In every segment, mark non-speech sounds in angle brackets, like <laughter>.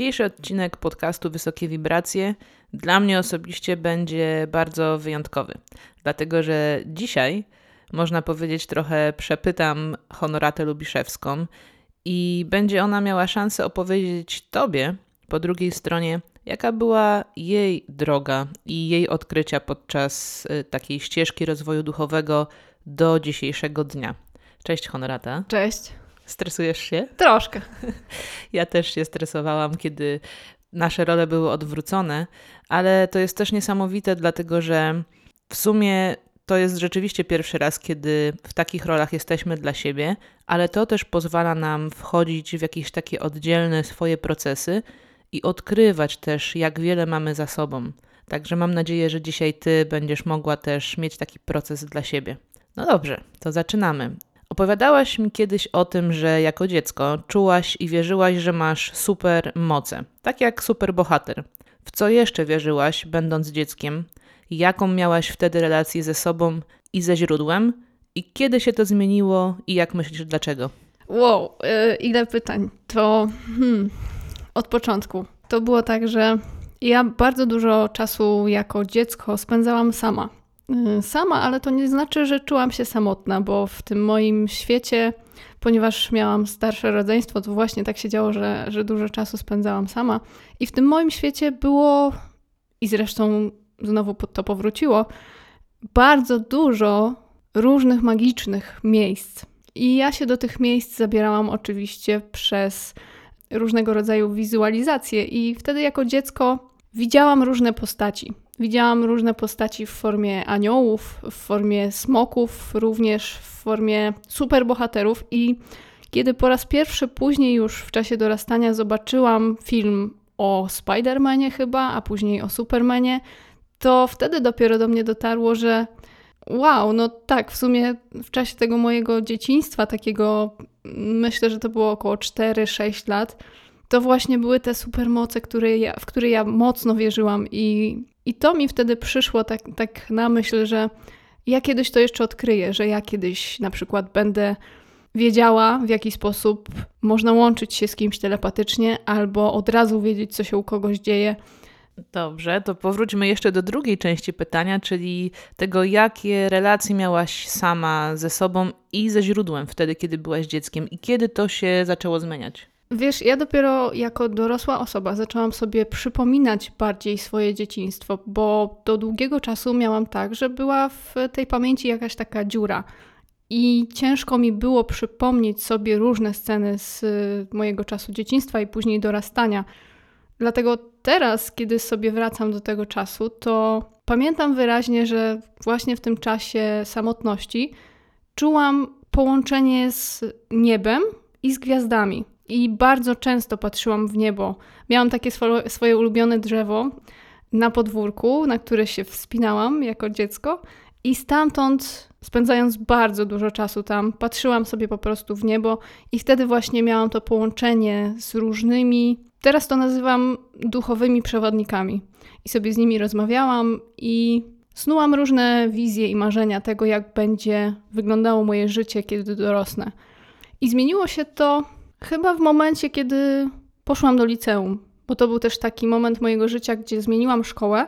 Dzisiejszy odcinek podcastu Wysokie Wibracje dla mnie osobiście będzie bardzo wyjątkowy, dlatego że dzisiaj, można powiedzieć, trochę przepytam Honoratę Lubiszewską i będzie ona miała szansę opowiedzieć Tobie po drugiej stronie, jaka była jej droga i jej odkrycia podczas y, takiej ścieżki rozwoju duchowego do dzisiejszego dnia. Cześć Honorata. Cześć. Stresujesz się? Troszkę. <laughs> Ja też się stresowałam, kiedy nasze role były odwrócone, ale to jest też niesamowite, dlatego że w sumie to jest rzeczywiście pierwszy raz, kiedy w takich rolach jesteśmy dla siebie, ale to też pozwala nam wchodzić w jakieś takie oddzielne swoje procesy i odkrywać też, jak wiele mamy za sobą. Także mam nadzieję, że dzisiaj Ty będziesz mogła też mieć taki proces dla siebie. No dobrze, to zaczynamy. Opowiadałaś mi kiedyś o tym, że jako dziecko czułaś i wierzyłaś, że masz super moce, tak jak super bohater. W co jeszcze wierzyłaś, będąc dzieckiem? Jaką miałaś wtedy relację ze sobą i ze źródłem? I kiedy się to zmieniło i jak myślisz dlaczego? Wow, yy, ile pytań. To hmm, od początku. To było tak, że ja bardzo dużo czasu jako dziecko spędzałam sama. Yy, sama, ale to nie znaczy, że czułam się samotna, bo w tym moim świecie, ponieważ miałam starsze rodzeństwo, to właśnie tak się działo, że, że dużo czasu spędzałam sama. I w tym moim świecie było, i zresztą znowu to powróciło, bardzo dużo różnych magicznych miejsc. I ja się do tych miejsc zabierałam oczywiście przez różnego rodzaju wizualizacje, i wtedy jako dziecko widziałam różne postaci. Widziałam różne postaci w formie aniołów, w formie smoków, również w formie superbohaterów. I kiedy po raz pierwszy później, już w czasie dorastania, zobaczyłam film o Spider-Manie chyba, a później o Supermanie, to wtedy dopiero do mnie dotarło, że wow, no tak, w sumie w czasie tego mojego dzieciństwa, takiego myślę, że to było około 4-6 lat, to właśnie były te supermoce, które ja, w które ja mocno wierzyłam i, i to mi wtedy przyszło tak, tak na myśl, że ja kiedyś to jeszcze odkryję, że ja kiedyś na przykład będę wiedziała, w jaki sposób można łączyć się z kimś telepatycznie, albo od razu wiedzieć, co się u kogoś dzieje. Dobrze, to powróćmy jeszcze do drugiej części pytania, czyli tego, jakie relacje miałaś sama ze sobą i ze źródłem wtedy, kiedy byłaś dzieckiem i kiedy to się zaczęło zmieniać. Wiesz, ja dopiero jako dorosła osoba zaczęłam sobie przypominać bardziej swoje dzieciństwo, bo do długiego czasu miałam tak, że była w tej pamięci jakaś taka dziura. I ciężko mi było przypomnieć sobie różne sceny z mojego czasu dzieciństwa i później dorastania. Dlatego teraz, kiedy sobie wracam do tego czasu, to pamiętam wyraźnie, że właśnie w tym czasie samotności czułam połączenie z niebem i z gwiazdami. I bardzo często patrzyłam w niebo. Miałam takie swoje, swoje ulubione drzewo na podwórku, na które się wspinałam jako dziecko, i stamtąd, spędzając bardzo dużo czasu tam, patrzyłam sobie po prostu w niebo, i wtedy właśnie miałam to połączenie z różnymi Teraz to nazywam duchowymi przewodnikami. I sobie z nimi rozmawiałam i snułam różne wizje i marzenia tego, jak będzie wyglądało moje życie, kiedy dorosnę. I zmieniło się to chyba w momencie, kiedy poszłam do liceum, bo to był też taki moment mojego życia, gdzie zmieniłam szkołę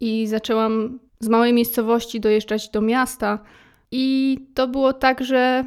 i zaczęłam z małej miejscowości dojeżdżać do miasta. I to było tak, że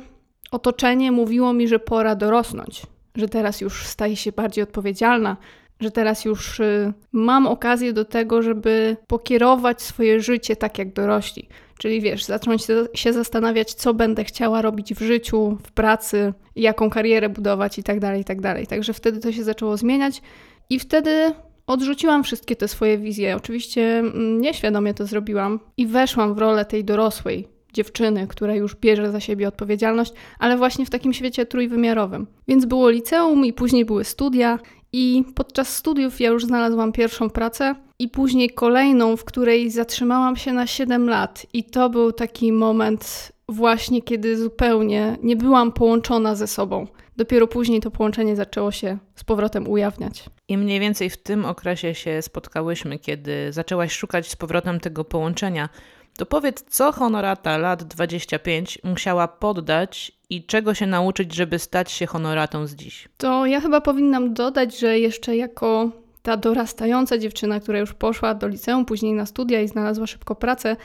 otoczenie mówiło mi, że pora dorosnąć, że teraz już staję się bardziej odpowiedzialna, że teraz już y, mam okazję do tego, żeby pokierować swoje życie tak jak dorośli. Czyli wiesz, zacząć się zastanawiać, co będę chciała robić w życiu, w pracy, jaką karierę budować i tak dalej, i tak dalej. Także wtedy to się zaczęło zmieniać i wtedy odrzuciłam wszystkie te swoje wizje. Oczywiście mm, nieświadomie to zrobiłam i weszłam w rolę tej dorosłej dziewczyny, która już bierze za siebie odpowiedzialność, ale właśnie w takim świecie trójwymiarowym. Więc było liceum i później były studia i podczas studiów ja już znalazłam pierwszą pracę i później kolejną, w której zatrzymałam się na 7 lat. I to był taki moment właśnie, kiedy zupełnie nie byłam połączona ze sobą. Dopiero później to połączenie zaczęło się z powrotem ujawniać. I mniej więcej w tym okresie się spotkałyśmy, kiedy zaczęłaś szukać z powrotem tego połączenia. To powiedz, co honorata lat 25 musiała poddać i czego się nauczyć, żeby stać się honoratą z dziś? To ja chyba powinnam dodać, że jeszcze jako ta dorastająca dziewczyna, która już poszła do liceum, później na studia i znalazła szybko pracę,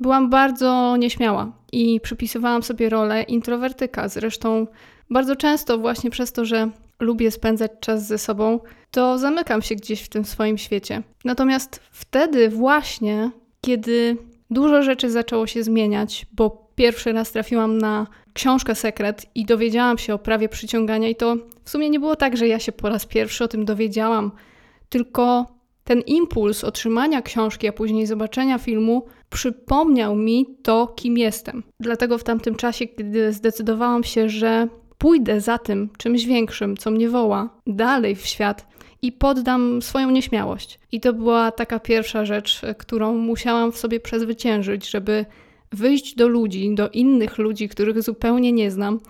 byłam bardzo nieśmiała i przypisywałam sobie rolę introwertyka. Zresztą bardzo często właśnie przez to, że lubię spędzać czas ze sobą, to zamykam się gdzieś w tym swoim świecie. Natomiast wtedy właśnie, kiedy dużo rzeczy zaczęło się zmieniać, bo pierwszy raz trafiłam na książkę Sekret i dowiedziałam się o prawie przyciągania i to w sumie nie było tak, że ja się po raz pierwszy o tym dowiedziałam, tylko ten impuls otrzymania książki, a później zobaczenia filmu przypomniał mi to, kim jestem. Dlatego w tamtym czasie, kiedy zdecydowałam się, że pójdę za tym czymś większym, co mnie woła, dalej w świat i poddam swoją nieśmiałość. I to była taka pierwsza rzecz, którą musiałam w sobie przezwyciężyć, żeby wyjść do ludzi, do innych ludzi, których zupełnie nie znam.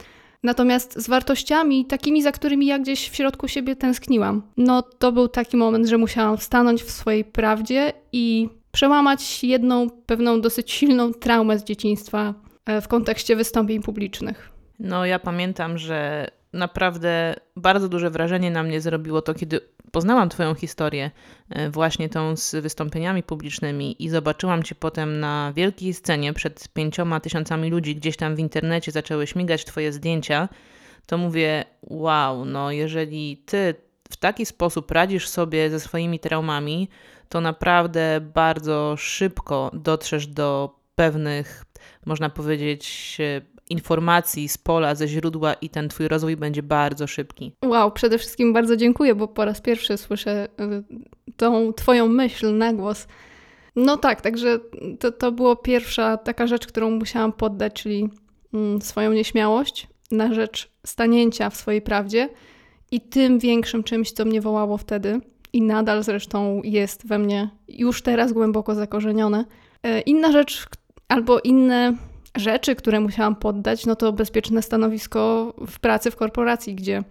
Natomiast z wartościami takimi, za którymi ja gdzieś w środku siebie tęskniłam, no to był taki moment, że musiałam stanąć w swojej prawdzie i przełamać jedną pewną dosyć silną traumę z dzieciństwa e, w kontekście wystąpień publicznych. No, ja pamiętam, że naprawdę bardzo duże wrażenie na mnie zrobiło to, kiedy poznałam Twoją historię, e, właśnie tą z wystąpieniami publicznymi i zobaczyłam Cię potem na wielkiej scenie przed pięcioma tysiącami ludzi, gdzieś tam w internecie zaczęły śmigać Twoje zdjęcia, to mówię, wow, no jeżeli Ty w taki sposób radzisz sobie ze swoimi traumami, to naprawdę bardzo szybko dotrzesz do pewnych, można powiedzieć, informacji z pola, ze źródła i ten Twój rozwój będzie bardzo szybki. Wow, przede wszystkim bardzo dziękuję, bo po raz pierwszy słyszę y, tą Twoją myśl na głos. No tak, także to, to była pierwsza taka rzecz, którą musiałam poddać, czyli mm, swoją nieśmiałość na rzecz stanięcia w swojej prawdzie i tym większym czymś, co mnie wołało wtedy i nadal zresztą jest we mnie już teraz głęboko zakorzenione. E, inna rzecz, albo inne rzeczy, które musiałam poddać, no to bezpieczne stanowisko w pracy w korporacji, gdzie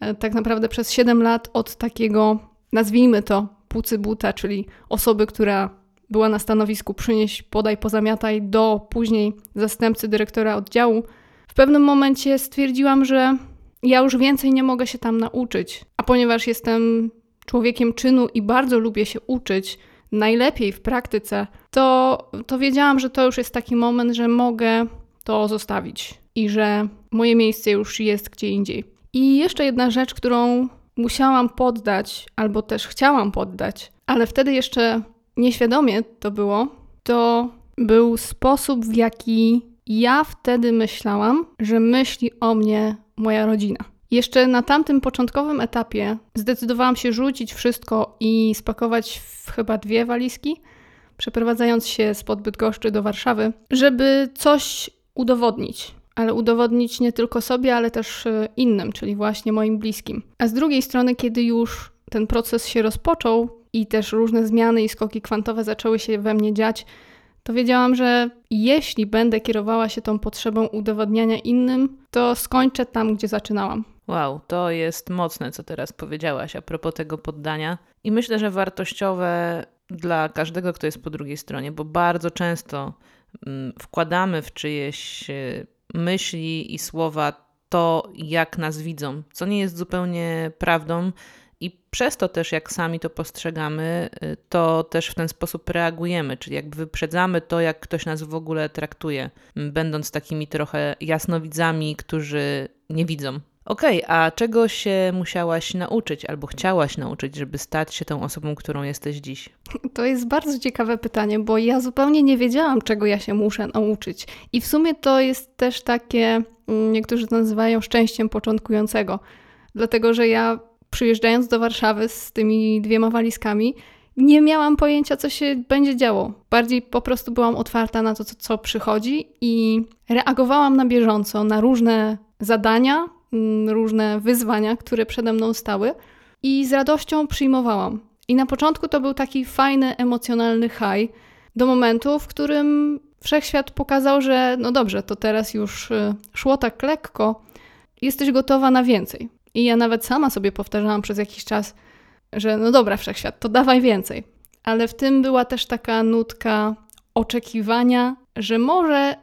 e, tak naprawdę przez 7 lat od takiego, nazwijmy to, pucy buta, czyli osoby, która była na stanowisku przynieść, podaj, pozamiataj, do później zastępcy dyrektora oddziału, w pewnym momencie stwierdziłam, że ja już więcej nie mogę się tam nauczyć. A ponieważ jestem człowiekiem czynu i bardzo lubię się uczyć, najlepiej w praktyce, to, to wiedziałam, że to już jest taki moment, że mogę to zostawić i że moje miejsce już jest gdzie indziej. I jeszcze jedna rzecz, którą musiałam poddać, albo też chciałam poddać, ale wtedy jeszcze nieświadomie to było, to był sposób, w jaki ja wtedy myślałam, że myśli o mnie moja rodzina. Jeszcze na tamtym początkowym etapie zdecydowałam się rzucić wszystko i spakować w chyba dwie walizki, przeprowadzając się spod Bydgoszczy do Warszawy, żeby coś udowodnić. Ale udowodnić nie tylko sobie, ale też e, innym, czyli właśnie moim bliskim. A z drugiej strony, kiedy już ten proces się rozpoczął i też różne zmiany i skoki kwantowe zaczęły się we mnie dziać, to wiedziałam, że jeśli będę kierowała się tą potrzebą udowodniania innym, to skończę tam, gdzie zaczynałam. Wow, to jest mocne, co teraz powiedziałaś a propos tego poddania. I myślę, że wartościowe dla każdego, kto jest po drugiej stronie, bo bardzo często mm, wkładamy w czyjeś e, myśli i słowa to, jak nas widzą, co nie jest zupełnie prawdą. I przez to też, jak sami to postrzegamy, y, to też w ten sposób reagujemy, czyli jakby wyprzedzamy to, jak ktoś nas w ogóle traktuje, będąc takimi trochę jasnowidzami, którzy nie widzą. Okej, okay, a czego się musiałaś nauczyć albo chciałaś nauczyć, żeby stać się tą osobą, którą jesteś dziś? To jest bardzo ciekawe pytanie, bo ja zupełnie nie wiedziałam, czego ja się muszę nauczyć. I w sumie to jest też takie, mm, niektórzy to nazywają szczęściem początkującego, dlatego że ja przyjeżdżając do Warszawy z tymi dwiema walizkami, nie miałam pojęcia, co się będzie działo. Bardziej po prostu byłam otwarta na to, co, co przychodzi i reagowałam na bieżąco na różne zadania, różne wyzwania, które przede mną stały i z radością przyjmowałam. I na początku to był taki fajny, emocjonalny high, do momentu, w którym wszechświat pokazał, że no dobrze, to teraz już y, szło tak lekko, jesteś gotowa na więcej. I ja nawet sama sobie powtarzałam przez jakiś czas, że no dobra, wszechświat, to dawaj więcej. Ale w tym była też taka nutka oczekiwania, że może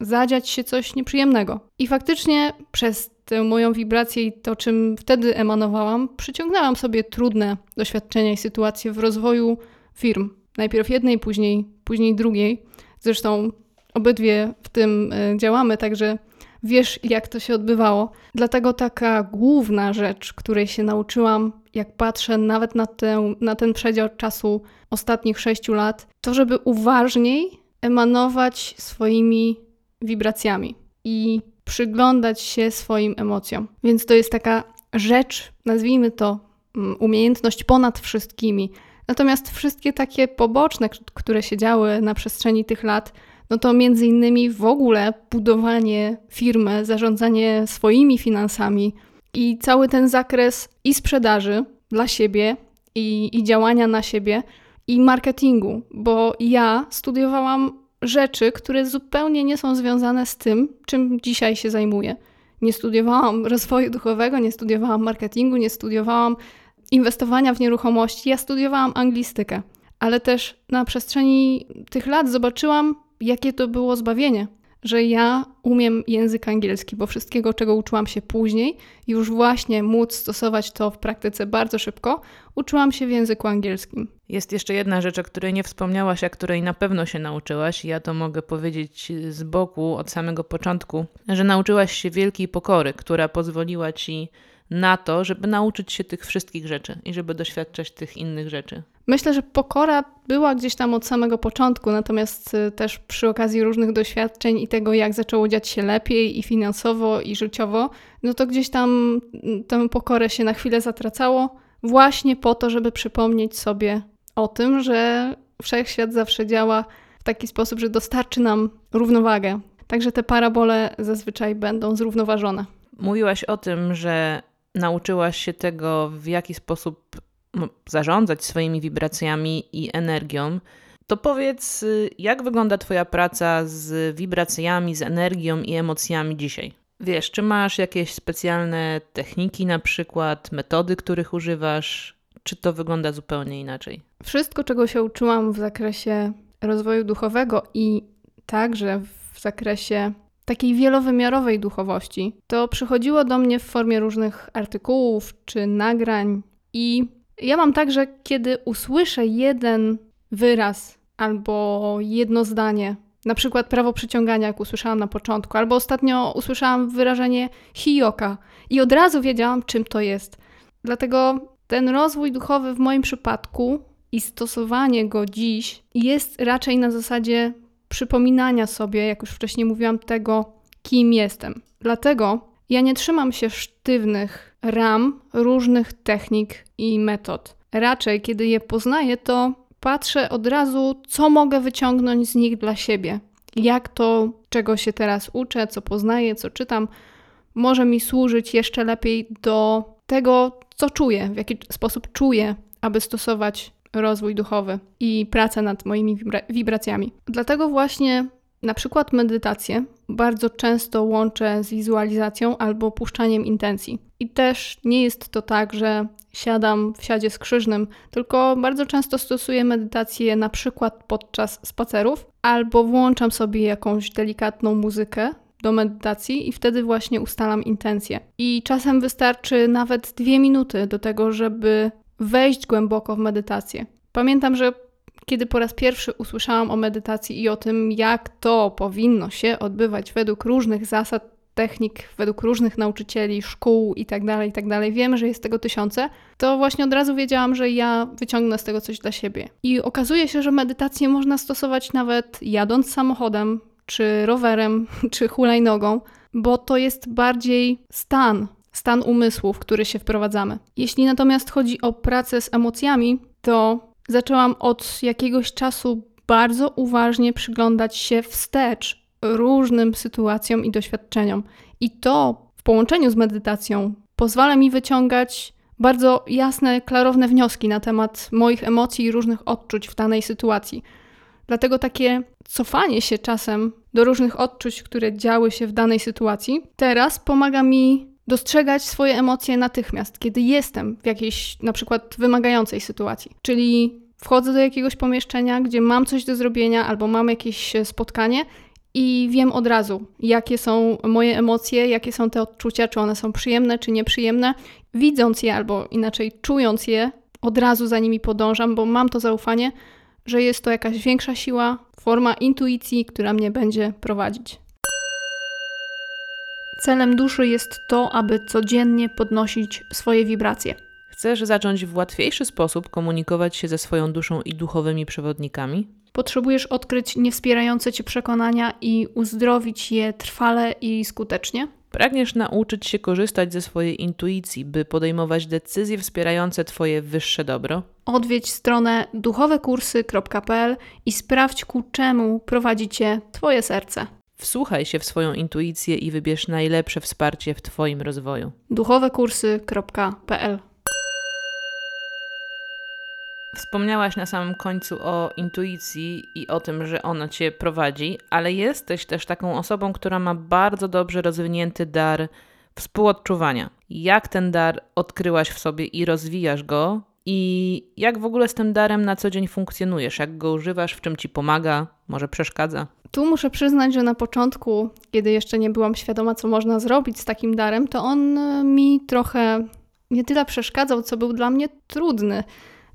zadziać się coś nieprzyjemnego. I faktycznie przez tę moją wibrację i to, czym wtedy emanowałam, przyciągnęłam sobie trudne doświadczenia i sytuacje w rozwoju firm. Najpierw jednej, później, później drugiej. Zresztą obydwie w tym e, działamy, także wiesz, jak to się odbywało. Dlatego taka główna rzecz, której się nauczyłam, jak patrzę nawet na, tę, na ten przedział czasu ostatnich sześciu lat, to żeby uważniej emanować swoimi wibracjami i przyglądać się swoim emocjom. Więc to jest taka rzecz, nazwijmy to mm, umiejętność ponad wszystkimi. Natomiast wszystkie takie poboczne, które się działy na przestrzeni tych lat, no to między innymi w ogóle budowanie firmy, zarządzanie swoimi finansami i cały ten zakres i sprzedaży dla siebie, i, i działania na siebie, i marketingu, bo ja studiowałam rzeczy, które zupełnie nie są związane z tym, czym dzisiaj się zajmuję. Nie studiowałam rozwoju duchowego, nie studiowałam marketingu, nie studiowałam inwestowania w nieruchomości, ja studiowałam anglistykę. Ale też na przestrzeni tych lat zobaczyłam, jakie to było zbawienie, że ja umiem język angielski, bo wszystkiego, czego uczyłam się później, już właśnie móc stosować to w praktyce bardzo szybko, uczyłam się w języku angielskim. Jest jeszcze jedna rzecz, o której nie wspomniałaś, a której na pewno się nauczyłaś. Ja to mogę powiedzieć z boku od samego początku, że nauczyłaś się wielkiej pokory, która pozwoliła ci na to, żeby nauczyć się tych wszystkich rzeczy i żeby doświadczać tych innych rzeczy. Myślę, że pokora była gdzieś tam od samego początku, natomiast y, też przy okazji różnych doświadczeń i tego, jak zaczęło dziać się lepiej i finansowo, i życiowo, no to gdzieś tam mm, tę pokorę się na chwilę zatracało, właśnie po to, żeby przypomnieć sobie o tym, że wszechświat zawsze działa w taki sposób, że dostarczy nam równowagę. Także te parabole zazwyczaj będą zrównoważone. Mówiłaś o tym, że nauczyłaś się tego, w jaki sposób zarządzać swoimi wibracjami i energią, to powiedz, y, jak wygląda Twoja praca z wibracjami, z energią i emocjami dzisiaj? Wiesz, czy masz jakieś specjalne techniki, na przykład metody, których używasz, czy to wygląda zupełnie inaczej? Wszystko, czego się uczyłam w zakresie rozwoju duchowego i także w zakresie takiej wielowymiarowej duchowości, to przychodziło do mnie w formie różnych artykułów czy nagrań i ja mam tak, że kiedy usłyszę jeden wyraz albo jedno zdanie, na przykład prawo przyciągania, jak usłyszałam na początku, albo ostatnio usłyszałam wyrażenie hijoka i od razu wiedziałam, czym to jest. Dlatego ten rozwój duchowy w moim przypadku i stosowanie go dziś jest raczej na zasadzie przypominania sobie, jak już wcześniej mówiłam, tego, kim jestem. Dlatego ja nie trzymam się sztywnych ram różnych technik i metod. Raczej, kiedy je poznaję, to patrzę od razu, co mogę wyciągnąć z nich dla siebie. Jak to, czego się teraz uczę, co poznaję, co czytam, może mi służyć jeszcze lepiej do tego, co czuję, w jaki sposób czuję, aby stosować rozwój duchowy i pracę nad moimi wibra wibracjami. Dlatego właśnie na przykład medytację bardzo często łączę z wizualizacją albo puszczaniem intencji. I też nie jest to tak, że siadam w siadzie skrzyżnym, tylko bardzo często stosuję medytację na przykład podczas spacerów albo włączam sobie jakąś delikatną muzykę do medytacji i wtedy właśnie ustalam intencje. I czasem wystarczy nawet dwie minuty do tego, żeby wejść głęboko w medytację. Pamiętam, że kiedy po raz pierwszy usłyszałam o medytacji i o tym, jak to powinno się odbywać według różnych zasad, technik, według różnych nauczycieli, szkół itd., tak itd., tak wiem, że jest tego tysiące, to właśnie od razu wiedziałam, że ja wyciągnę z tego coś dla siebie. I okazuje się, że medytację można stosować nawet jadąc samochodem, czy rowerem, <laughs> czy hulajnogą, bo to jest bardziej stan, stan umysłu, w który się wprowadzamy. Jeśli natomiast chodzi o pracę z emocjami, to zaczęłam od jakiegoś czasu bardzo uważnie przyglądać się wstecz różnym sytuacjom i doświadczeniom. I to w połączeniu z medytacją pozwala mi wyciągać bardzo jasne, klarowne wnioski na temat moich emocji i różnych odczuć w danej sytuacji. Dlatego takie cofanie się czasem do różnych odczuć, które działy się w danej sytuacji, teraz pomaga mi dostrzegać swoje emocje natychmiast, kiedy jestem w jakiejś na przykład wymagającej sytuacji. Czyli wchodzę do jakiegoś pomieszczenia, gdzie mam coś do zrobienia albo mam jakieś spotkanie i wiem od razu, jakie są moje emocje, jakie są te odczucia, czy one są przyjemne, czy nieprzyjemne. Widząc je albo inaczej czując je, od razu za nimi podążam, bo mam to zaufanie, że jest to jakaś większa siła, forma intuicji, która mnie będzie prowadzić. Celem duszy jest to, aby codziennie podnosić swoje wibracje. Chcesz zacząć w łatwiejszy sposób komunikować się ze swoją duszą i duchowymi przewodnikami? Potrzebujesz odkryć niewspierające cię przekonania i uzdrowić je trwale i skutecznie? Pragniesz nauczyć się korzystać ze swojej intuicji, by podejmować decyzje wspierające Twoje wyższe dobro? Odwiedź stronę duchowekursy.pl i sprawdź ku czemu prowadzi Cię Twoje serce. Wsłuchaj się w swoją intuicję i wybierz najlepsze wsparcie w Twoim rozwoju. duchowekursy.pl Wspomniałaś na samym końcu o intuicji i o tym, że ona cię prowadzi, ale jesteś też taką osobą, która ma bardzo dobrze rozwinięty dar współodczuwania. Jak ten dar odkryłaś w sobie i rozwijasz go? I jak w ogóle z tym darem na co dzień funkcjonujesz? Jak go używasz? W czym ci pomaga? Może przeszkadza? Tu muszę przyznać, że na początku, kiedy jeszcze nie byłam świadoma, co można zrobić z takim darem, to on e, mi trochę nie tyle przeszkadzał, co był dla mnie trudny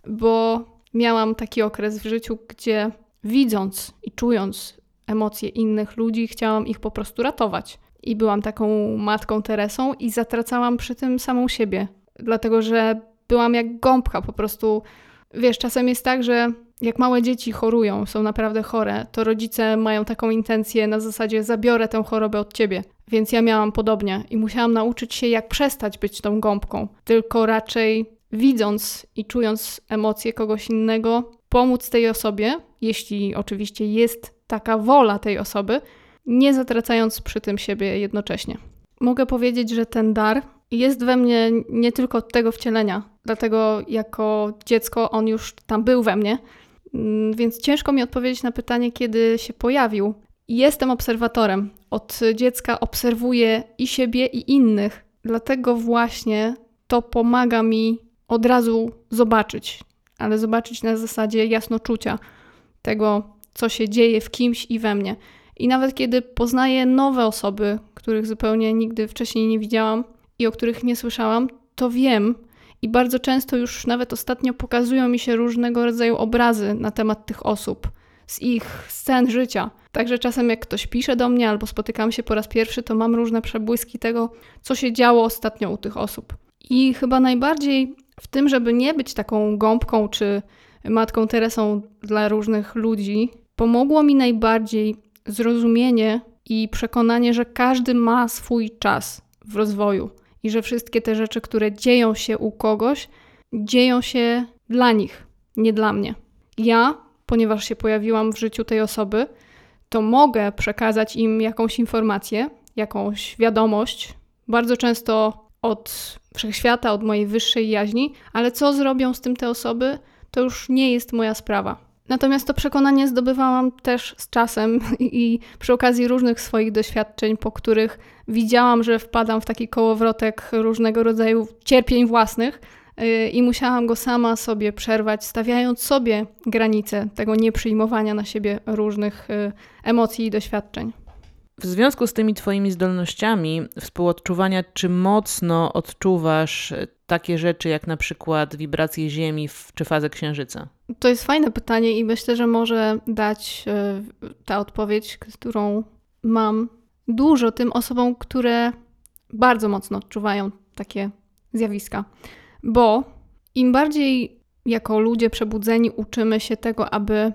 bo miałam taki okres w życiu, gdzie widząc i czując emocje innych ludzi, chciałam ich po prostu ratować. I byłam taką matką Teresą i zatracałam przy tym samą siebie, dlatego że byłam jak gąbka, po prostu. Wiesz, czasem jest tak, że jak małe dzieci chorują, są naprawdę chore, to rodzice mają taką intencję na zasadzie zabiorę tę chorobę od ciebie. Więc ja miałam podobnie i musiałam nauczyć się, jak przestać być tą gąbką, tylko raczej widząc i czując emocje kogoś innego, pomóc tej osobie, jeśli oczywiście jest taka wola tej osoby, nie zatracając przy tym siebie jednocześnie. Mogę powiedzieć, że ten dar jest we mnie nie tylko od tego wcielenia, dlatego jako dziecko on już tam był we mnie, mm, więc ciężko mi odpowiedzieć na pytanie, kiedy się pojawił. Jestem obserwatorem. Od dziecka obserwuję i siebie, i innych. Dlatego właśnie to pomaga mi od razu zobaczyć, ale zobaczyć na zasadzie jasnoczucia tego, co się dzieje w kimś i we mnie. I nawet kiedy poznaję nowe osoby, których zupełnie nigdy wcześniej nie widziałam i o których nie słyszałam, to wiem i bardzo często już nawet ostatnio pokazują mi się różnego rodzaju obrazy na temat tych osób, z ich scen życia. Także czasem jak ktoś pisze do mnie albo spotykam się po raz pierwszy, to mam różne przebłyski tego, co się działo ostatnio u tych osób. I chyba najbardziej w tym, żeby nie być taką gąbką czy matką Teresą dla różnych ludzi, pomogło mi najbardziej zrozumienie i przekonanie, że każdy ma swój czas w rozwoju i że wszystkie te rzeczy, które dzieją się u kogoś, dzieją się dla nich, nie dla mnie. Ja, ponieważ się pojawiłam w życiu tej osoby, to mogę przekazać im jakąś informację, jakąś wiadomość. Bardzo często od wszechświata, od mojej wyższej jaźni, ale co zrobią z tym te osoby, to już nie jest moja sprawa. Natomiast to przekonanie zdobywałam też z czasem <laughs> i przy okazji różnych swoich doświadczeń, po których widziałam, że wpadam w taki kołowrotek różnego rodzaju cierpień własnych y, i musiałam go sama sobie przerwać, stawiając sobie granice tego nieprzyjmowania na siebie różnych y, emocji i doświadczeń. W związku z tymi Twoimi zdolnościami współodczuwania, czy mocno odczuwasz takie rzeczy jak na przykład wibracje Ziemi czy fazę Księżyca? To jest fajne pytanie i myślę, że może dać y, ta odpowiedź, którą mam dużo tym osobom, które bardzo mocno odczuwają takie zjawiska. Bo im bardziej jako ludzie przebudzeni uczymy się tego, aby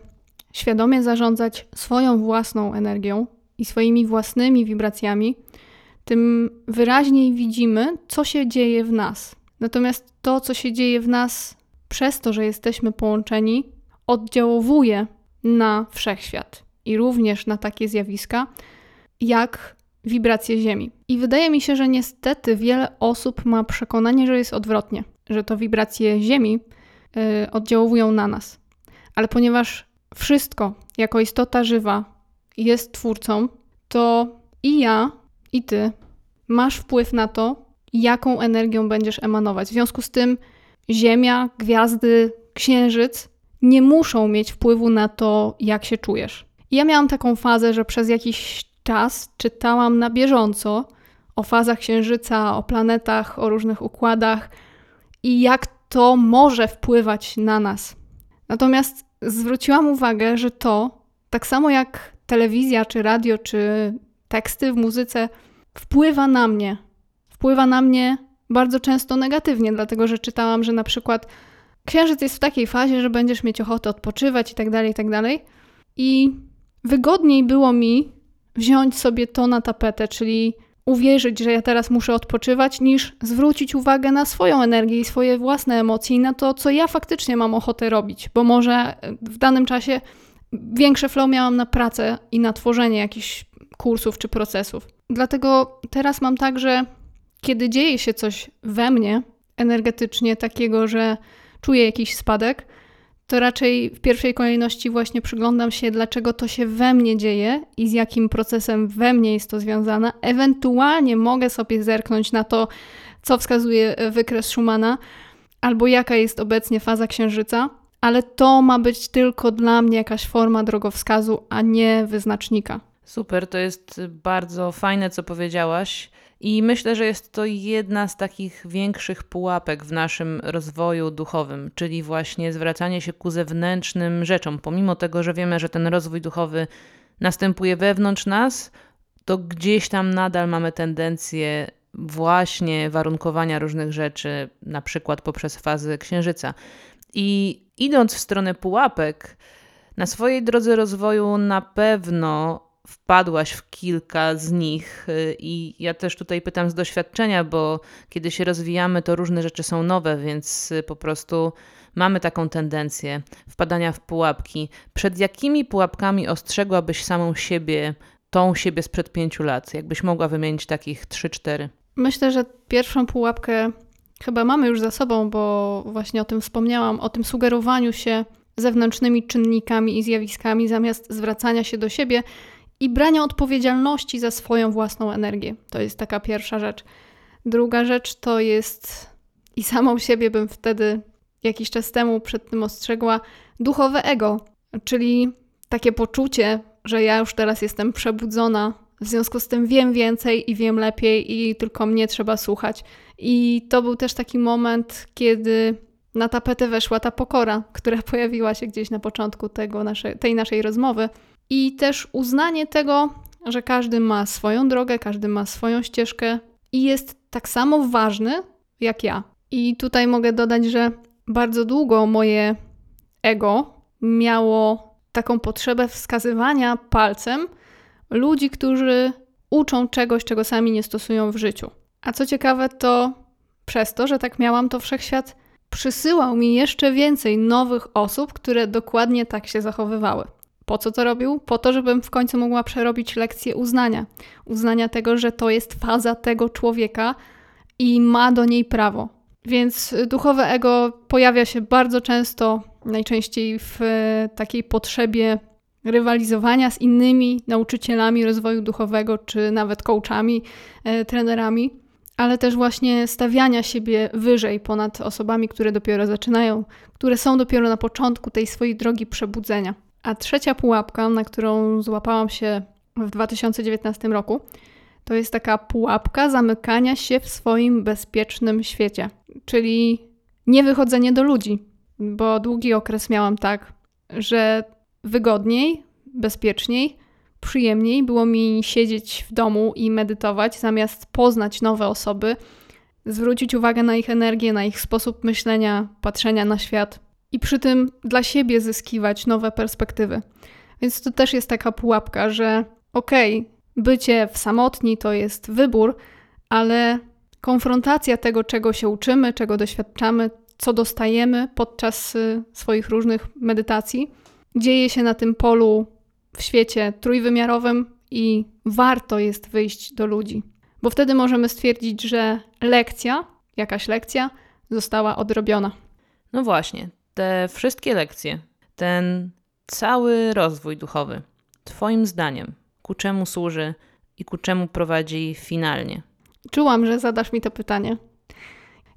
świadomie zarządzać swoją własną energią i swoimi własnymi wibracjami, tym wyraźniej widzimy, co się dzieje w nas. Natomiast to, co się dzieje w nas przez to, że jesteśmy połączeni, oddziałowuje na wszechświat i również na takie zjawiska jak wibracje Ziemi. I wydaje mi się, że niestety wiele osób ma przekonanie, że jest odwrotnie, że to wibracje Ziemi yy, oddziałowują na nas. Ale ponieważ wszystko jako istota żywa jest twórcą, to i ja, i ty masz wpływ na to, jaką energią będziesz emanować. W związku z tym Ziemia, gwiazdy, księżyc nie muszą mieć wpływu na to, jak się czujesz. I ja miałam taką fazę, że przez jakiś czas czytałam na bieżąco o fazach księżyca, o planetach, o różnych układach i jak to może wpływać na nas. Natomiast zwróciłam uwagę, że to, tak samo jak telewizja, czy radio, czy teksty w muzyce, wpływa na mnie. Wpływa na mnie bardzo często negatywnie, dlatego że czytałam, że na przykład księżyc jest w takiej fazie, że będziesz mieć ochotę odpoczywać i tak dalej, i tak dalej. I wygodniej było mi wziąć sobie to na tapetę, czyli uwierzyć, że ja teraz muszę odpoczywać, niż zwrócić uwagę na swoją energię i swoje własne emocje i na to, co ja faktycznie mam ochotę robić, bo może w danym czasie większe flow miałam na pracę i na tworzenie jakichś kursów czy procesów. Dlatego teraz mam tak, że kiedy dzieje się coś we mnie energetycznie takiego, że czuję jakiś spadek, to raczej w pierwszej kolejności właśnie przyglądam się, dlaczego to się we mnie dzieje i z jakim procesem we mnie jest to związane. Ewentualnie mogę sobie zerknąć na to, co wskazuje wykres Schumana, albo jaka jest obecnie faza księżyca, ale to ma być tylko dla mnie jakaś forma drogowskazu, a nie wyznacznika. Super, to jest bardzo fajne, co powiedziałaś. I myślę, że jest to jedna z takich większych pułapek w naszym rozwoju duchowym, czyli właśnie zwracanie się ku zewnętrznym rzeczom. Pomimo tego, że wiemy, że ten rozwój duchowy następuje wewnątrz nas, to gdzieś tam nadal mamy tendencję właśnie warunkowania różnych rzeczy, na przykład poprzez fazy księżyca. I idąc w stronę pułapek, na swojej drodze rozwoju na pewno wpadłaś w kilka z nich i ja też tutaj pytam z doświadczenia, bo kiedy się rozwijamy, to różne rzeczy są nowe, więc po prostu mamy taką tendencję wpadania w pułapki. Przed jakimi pułapkami ostrzegłabyś samą siebie, tą siebie sprzed pięciu lat? Jakbyś mogła wymienić takich trzy, cztery? Myślę, że pierwszą pułapkę chyba mamy już za sobą, bo właśnie o tym wspomniałam, o tym sugerowaniu się zewnętrznymi czynnikami i zjawiskami zamiast zwracania się do siebie i brania odpowiedzialności za swoją własną energię. To jest taka pierwsza rzecz. Druga rzecz to jest, i samą siebie bym wtedy jakiś czas temu przed tym ostrzegła, duchowe ego, czyli takie poczucie, że ja już teraz jestem przebudzona, w związku z tym wiem więcej i wiem lepiej i tylko mnie trzeba słuchać. I to był też taki moment, kiedy na tapetę weszła ta pokora, która <laughs> pojawiła się gdzieś na początku tego nasze, tej naszej rozmowy, i też uznanie tego, że każdy ma swoją drogę, każdy ma swoją ścieżkę i jest tak samo ważny jak ja. I tutaj mogę dodać, że bardzo długo moje ego miało taką potrzebę wskazywania palcem ludzi, którzy uczą czegoś, czego sami nie stosują w życiu. A co ciekawe, to przez to, że tak miałam, to wszechświat przysyłał mi jeszcze więcej nowych osób, które dokładnie tak się zachowywały. Po co to robił? Po to, żebym w końcu mogła przerobić lekcję uznania. Uznania tego, że to jest faza tego człowieka i ma do niej prawo. Więc duchowe ego pojawia się bardzo często, najczęściej w takiej potrzebie rywalizowania z innymi nauczycielami rozwoju duchowego, czy nawet coachami, e, trenerami, ale też właśnie stawiania siebie wyżej ponad osobami, które dopiero zaczynają, które są dopiero na początku tej swojej drogi przebudzenia. A trzecia pułapka, na którą złapałam się w 2019 roku, to jest taka pułapka zamykania się w swoim bezpiecznym świecie, czyli niewychodzenie do ludzi, bo długi okres miałam tak, że wygodniej, bezpieczniej, przyjemniej było mi siedzieć w domu i medytować, zamiast poznać nowe osoby, zwrócić uwagę na ich energię, na ich sposób myślenia, patrzenia na świat i przy tym dla siebie zyskiwać nowe perspektywy. Więc to też jest taka pułapka, że okej, okay, bycie w samotni to jest wybór, ale konfrontacja tego, czego się uczymy, czego doświadczamy, co dostajemy podczas y, swoich różnych medytacji, dzieje się na tym polu w świecie trójwymiarowym i warto jest wyjść do ludzi, bo wtedy możemy stwierdzić, że lekcja, jakaś lekcja, została odrobiona. No właśnie, te wszystkie lekcje, ten cały rozwój duchowy, Twoim zdaniem, ku czemu służy i ku czemu prowadzi finalnie? Czułam, że zadasz mi to pytanie.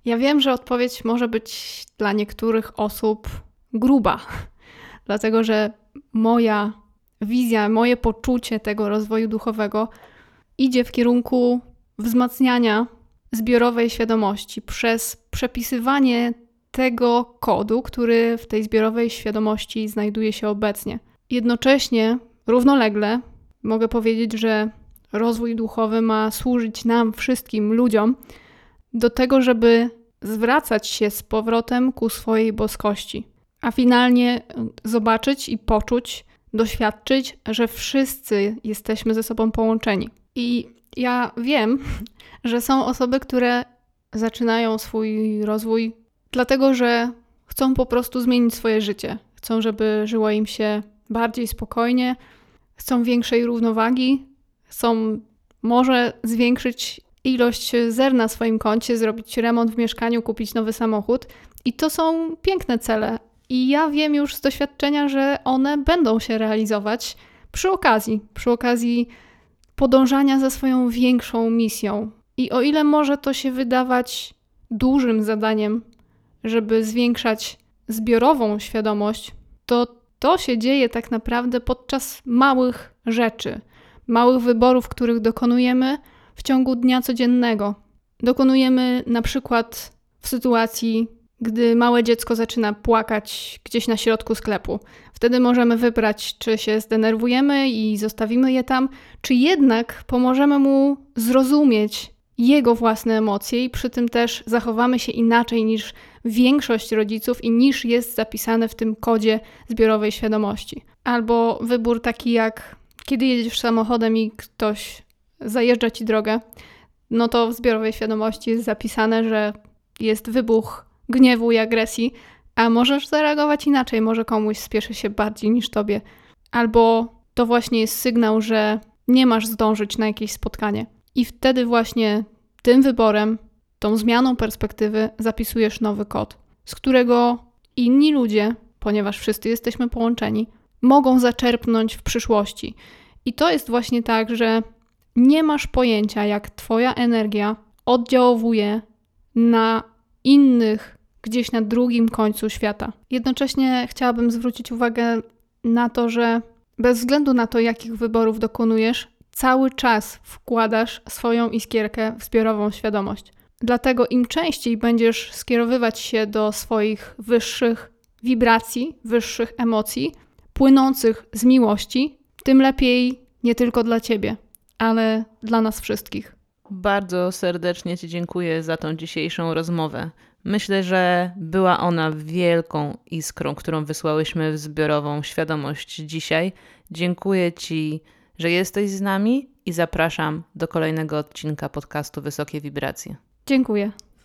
Ja wiem, że odpowiedź może być dla niektórych osób gruba, <laughs> dlatego że moja wizja, moje poczucie tego rozwoju duchowego idzie w kierunku wzmacniania zbiorowej świadomości przez przepisywanie tego kodu, który w tej zbiorowej świadomości znajduje się obecnie. Jednocześnie, równolegle, mogę powiedzieć, że rozwój duchowy ma służyć nam, wszystkim ludziom, do tego, żeby zwracać się z powrotem ku swojej boskości, a finalnie zobaczyć i poczuć, doświadczyć, że wszyscy jesteśmy ze sobą połączeni. I ja wiem, <laughs> że są osoby, które zaczynają swój rozwój dlatego, że chcą po prostu zmienić swoje życie. Chcą, żeby żyło im się bardziej spokojnie, chcą większej równowagi, chcą może zwiększyć ilość zer na swoim koncie, zrobić remont w mieszkaniu, kupić nowy samochód. I to są piękne cele. I ja wiem już z doświadczenia, że one będą się realizować przy okazji, przy okazji podążania za swoją większą misją. I o ile może to się wydawać dużym zadaniem, żeby zwiększać zbiorową świadomość, to to się dzieje tak naprawdę podczas małych rzeczy, małych wyborów, których dokonujemy w ciągu dnia codziennego. Dokonujemy na przykład w sytuacji, gdy małe dziecko zaczyna płakać gdzieś na środku sklepu. Wtedy możemy wybrać, czy się zdenerwujemy i zostawimy je tam, czy jednak pomożemy mu zrozumieć jego własne emocje i przy tym też zachowamy się inaczej niż większość rodziców i niż jest zapisane w tym kodzie zbiorowej świadomości. Albo wybór taki jak kiedy jedziesz samochodem i ktoś zajeżdża ci drogę, no to w zbiorowej świadomości jest zapisane, że jest wybuch gniewu i agresji, a możesz zareagować inaczej, może komuś spieszy się bardziej niż tobie. Albo to właśnie jest sygnał, że nie masz zdążyć na jakieś spotkanie. I wtedy właśnie tym wyborem, tą zmianą perspektywy zapisujesz nowy kod, z którego inni ludzie, ponieważ wszyscy jesteśmy połączeni, mogą zaczerpnąć w przyszłości. I to jest właśnie tak, że nie masz pojęcia, jak Twoja energia oddziałuje na innych gdzieś na drugim końcu świata. Jednocześnie chciałabym zwrócić uwagę na to, że bez względu na to, jakich wyborów dokonujesz, cały czas wkładasz swoją iskierkę w zbiorową świadomość. Dlatego im częściej będziesz skierowywać się do swoich wyższych wibracji, wyższych emocji, płynących z miłości, tym lepiej nie tylko dla ciebie, ale dla nas wszystkich. Bardzo serdecznie Ci dziękuję za tą dzisiejszą rozmowę. Myślę, że była ona wielką iskrą, którą wysłałyśmy w zbiorową świadomość dzisiaj. Dziękuję Ci, że jesteś z nami i zapraszam do kolejnego odcinka podcastu Wysokie Wibracje. Dziękuję.